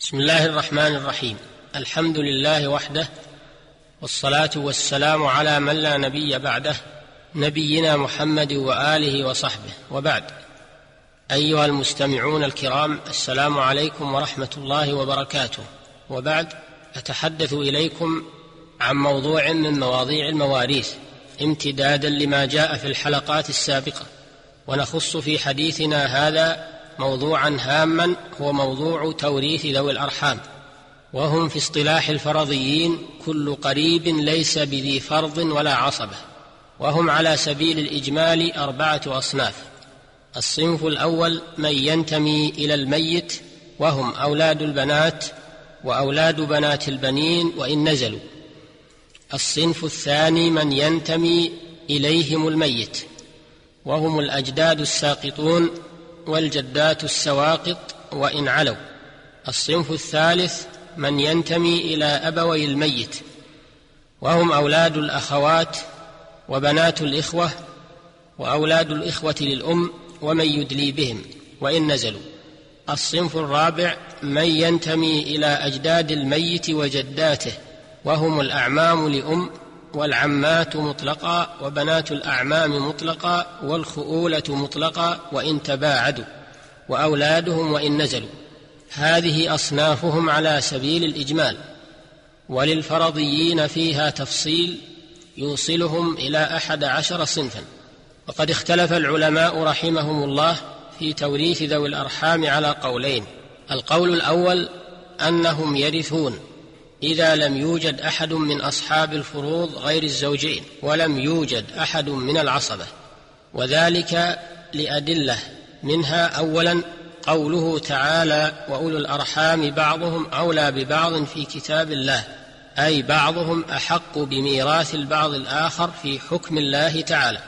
بسم الله الرحمن الرحيم. الحمد لله وحده والصلاة والسلام على من لا نبي بعده نبينا محمد وآله وصحبه. وبعد. أيها المستمعون الكرام السلام عليكم ورحمة الله وبركاته. وبعد أتحدث إليكم عن موضوع من مواضيع المواريث امتدادا لما جاء في الحلقات السابقة. ونخص في حديثنا هذا موضوعا هاما هو موضوع توريث ذوي الأرحام وهم في اصطلاح الفرضيين كل قريب ليس بذي فرض ولا عصبة وهم على سبيل الإجمال أربعة أصناف. الصنف الأول من ينتمي إلى الميت وهم أولاد البنات وأولاد بنات البنين وإن نزلوا. الصنف الثاني من ينتمي إليهم الميت وهم الأجداد الساقطون والجدات السواقط وإن علوا. الصنف الثالث من ينتمي إلى أبوي الميت. وهم أولاد الأخوات وبنات الإخوة وأولاد الإخوة للأم ومن يدلي بهم وإن نزلوا. الصنف الرابع من ينتمي إلى أجداد الميت وجداته وهم الأعمام لأم والعمات مطلقا وبنات الأعمام مطلقا والخؤولة مطلقا وإن تباعدوا وأولادهم وإن نزلوا. هذه أصنافهم على سبيل الإجمال. وللفرضيين فيها تفصيل يوصلهم إلى أحد عشر صنفا. وقد اختلف العلماء رحمهم الله في توريث ذوي الأرحام على قولين. القول الأول أنهم يرثون. إذا لم يوجد أحد من أصحاب الفروض غير الزوجين ولم يوجد أحد من العصبة. وذلك لأدلة منها اولا قوله تعالى وأولو الأرحام بعضهم أولى ببعض في كتاب الله أي بعضهم أحق بميراث البعض الآخر في حكم الله تعالى.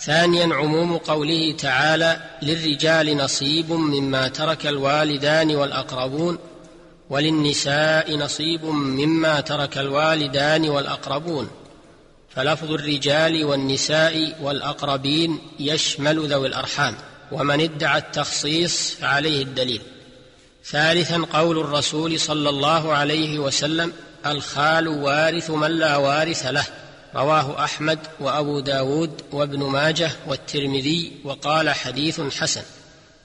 ثانيا عموم قوله تعالى للرجال نصيب مما ترك الوالدان والأقربون وللنساء نصيب مما ترك الوالدان والأقربون. فلفظ الرجال والنساء والأقربين يشمل ذوي الأرحام ومن ادعى التخصيص فعليه الدليل. ثالثا قول الرسول صلى الله عليه وسلم الخال وارث من لا وارث له. رواه أحمد وأبو داود وابن ماجه والترمذي وقال حديث حسن.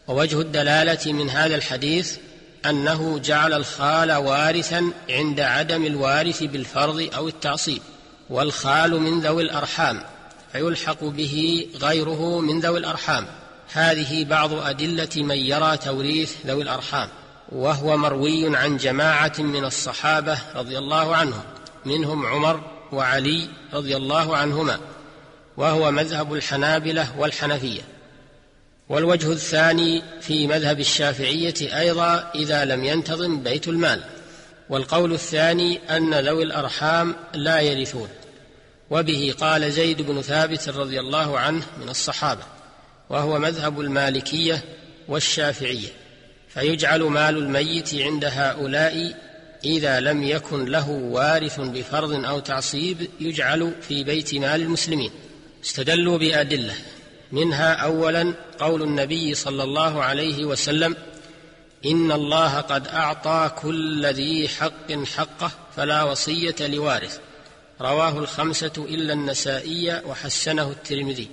ووجه الدلالة من هذا الحديث أنه جعل الخال وارثا عند عدم الوارث بالفرض أو التعصيب والخال من ذوي الأرحام فيلحق به غيره من ذوي الأرحام. هذه بعض أدلة من يرى توريث ذوي الأرحام وهو مروي عن جماعة من الصحابة رضي الله عنهم منهم عمر وعلي رضي الله عنهما وهو مذهب الحنابلة والحنفية. والوجه الثاني في مذهب الشافعية أيضا إذا لم ينتظم بيت المال. والقول الثاني أن ذوي الأرحام لا يرثون. وبه قال زيد بن ثابت رضي الله عنه من الصحابة وهو مذهب المالكية والشافعية. فيجعل مال الميت عند هؤلاء إذا لم يكن له وارث بفرض أو تعصيب يجعل في بيت مال المسلمين. استدلوا بأدلة. منها اولا قول النبي صلى الله عليه وسلم إن الله قد أعطى كل ذي حق حقه فلا وصية لوارث. رواه الخمسة إلا النسائي وحسنه الترمذي.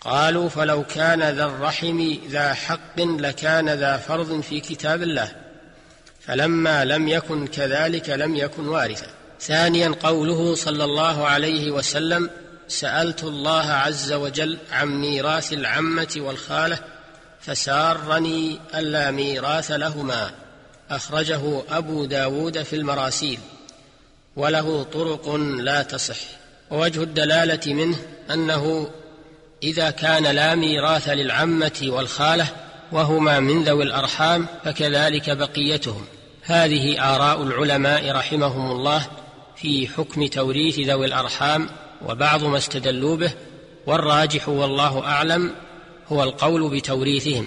قالوا فلو كان ذا الرحم ذا حق لكان ذا فرض في كتاب الله فلما لم يكن كذلك لم يكن وارثا. ثانيا قوله صلى الله عليه وسلم سألت الله عز وجل عن ميراث العمة والخالة فسارني ألا ميراث لهما. أخرجه أبو داود في المراسيل. وله طرق لا تصح. ووجه الدلالة منه أنه إذا كان لا ميراث للعمة والخالة وهما من ذوي الأرحام فكذلك بقيتهم. هذه آراء العلماء رحمهم الله في حكم توريث ذوي الأرحام وبعض ما استدلوا به والراجح والله أعلم هو القول بتوريثهم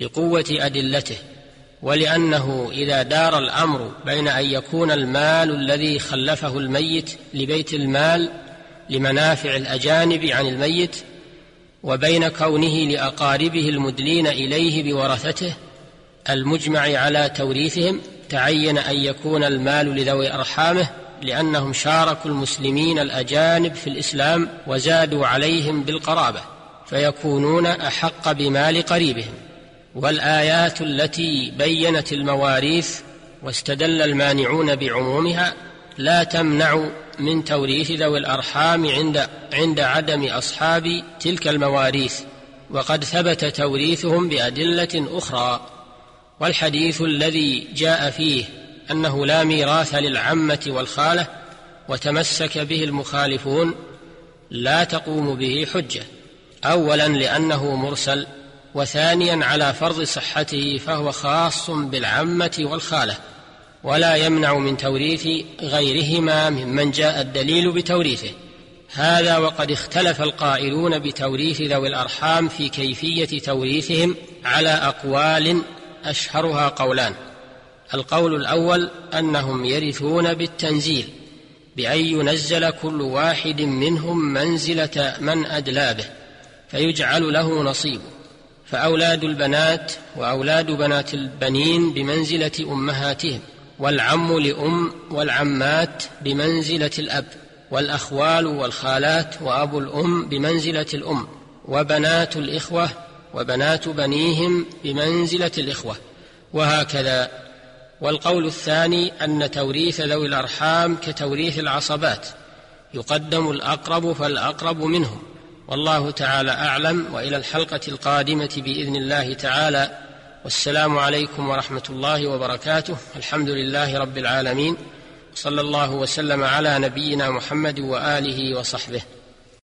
لقوة أدلته ولأنه إذا دار الأمر بين أن يكون المال الذي خلفه الميت لبيت المال لمنافع الأجانب عن الميت وبين كونه لأقاربه المدلين إليه بورثته المجمع على توريثهم تعين أن يكون المال لذوي أرحامه لأنهم شاركوا المسلمين الأجانب في الإسلام وزادوا عليهم بالقرابة فيكونون أحق بمال قريبهم. والآيات التي بينت المواريث واستدل المانعون بعمومها لا تمنع من توريث ذوي الأرحام عند عند عدم أصحاب تلك المواريث وقد ثبت توريثهم بأدلة أخرى. والحديث الذي جاء فيه أنه لا ميراث للعمة والخالة وتمسك به المخالفون لا تقوم به حجة اولا لأنه مرسل وثانيا على فرض صحته فهو خاص بالعمة والخالة ولا يمنع من توريث غيرهما ممن جاء الدليل بتوريثه. هذا وقد اختلف القائلون بتوريث ذوي الأرحام في كيفية توريثهم على أقوال أشهرها قولان. القول الأول أنهم يرثون بالتنزيل بأن ينزل كل واحد منهم منزلة من أدلى به فيجعل له نصيب. فأولاد البنات وأولاد بنات البنين بمنزلة أمهاتهم والعم لأم والعمات بمنزلة الأب والأخوال والخالات وأبو الأم بمنزلة الأم وبنات الإخوة وبنات بنيهم بمنزلة الإخوة وهكذا والقول الثاني أن توريث ذوي الأرحام كتوريث العصبات يقدم الأقرب فالأقرب منهم. والله تعالى أعلم وإلى الحلقة القادمة بإذن الله تعالى. والسلام عليكم ورحمة الله وبركاته. الحمد لله رب العالمين. صلى الله وسلم على نبينا محمد وآله وصحبه.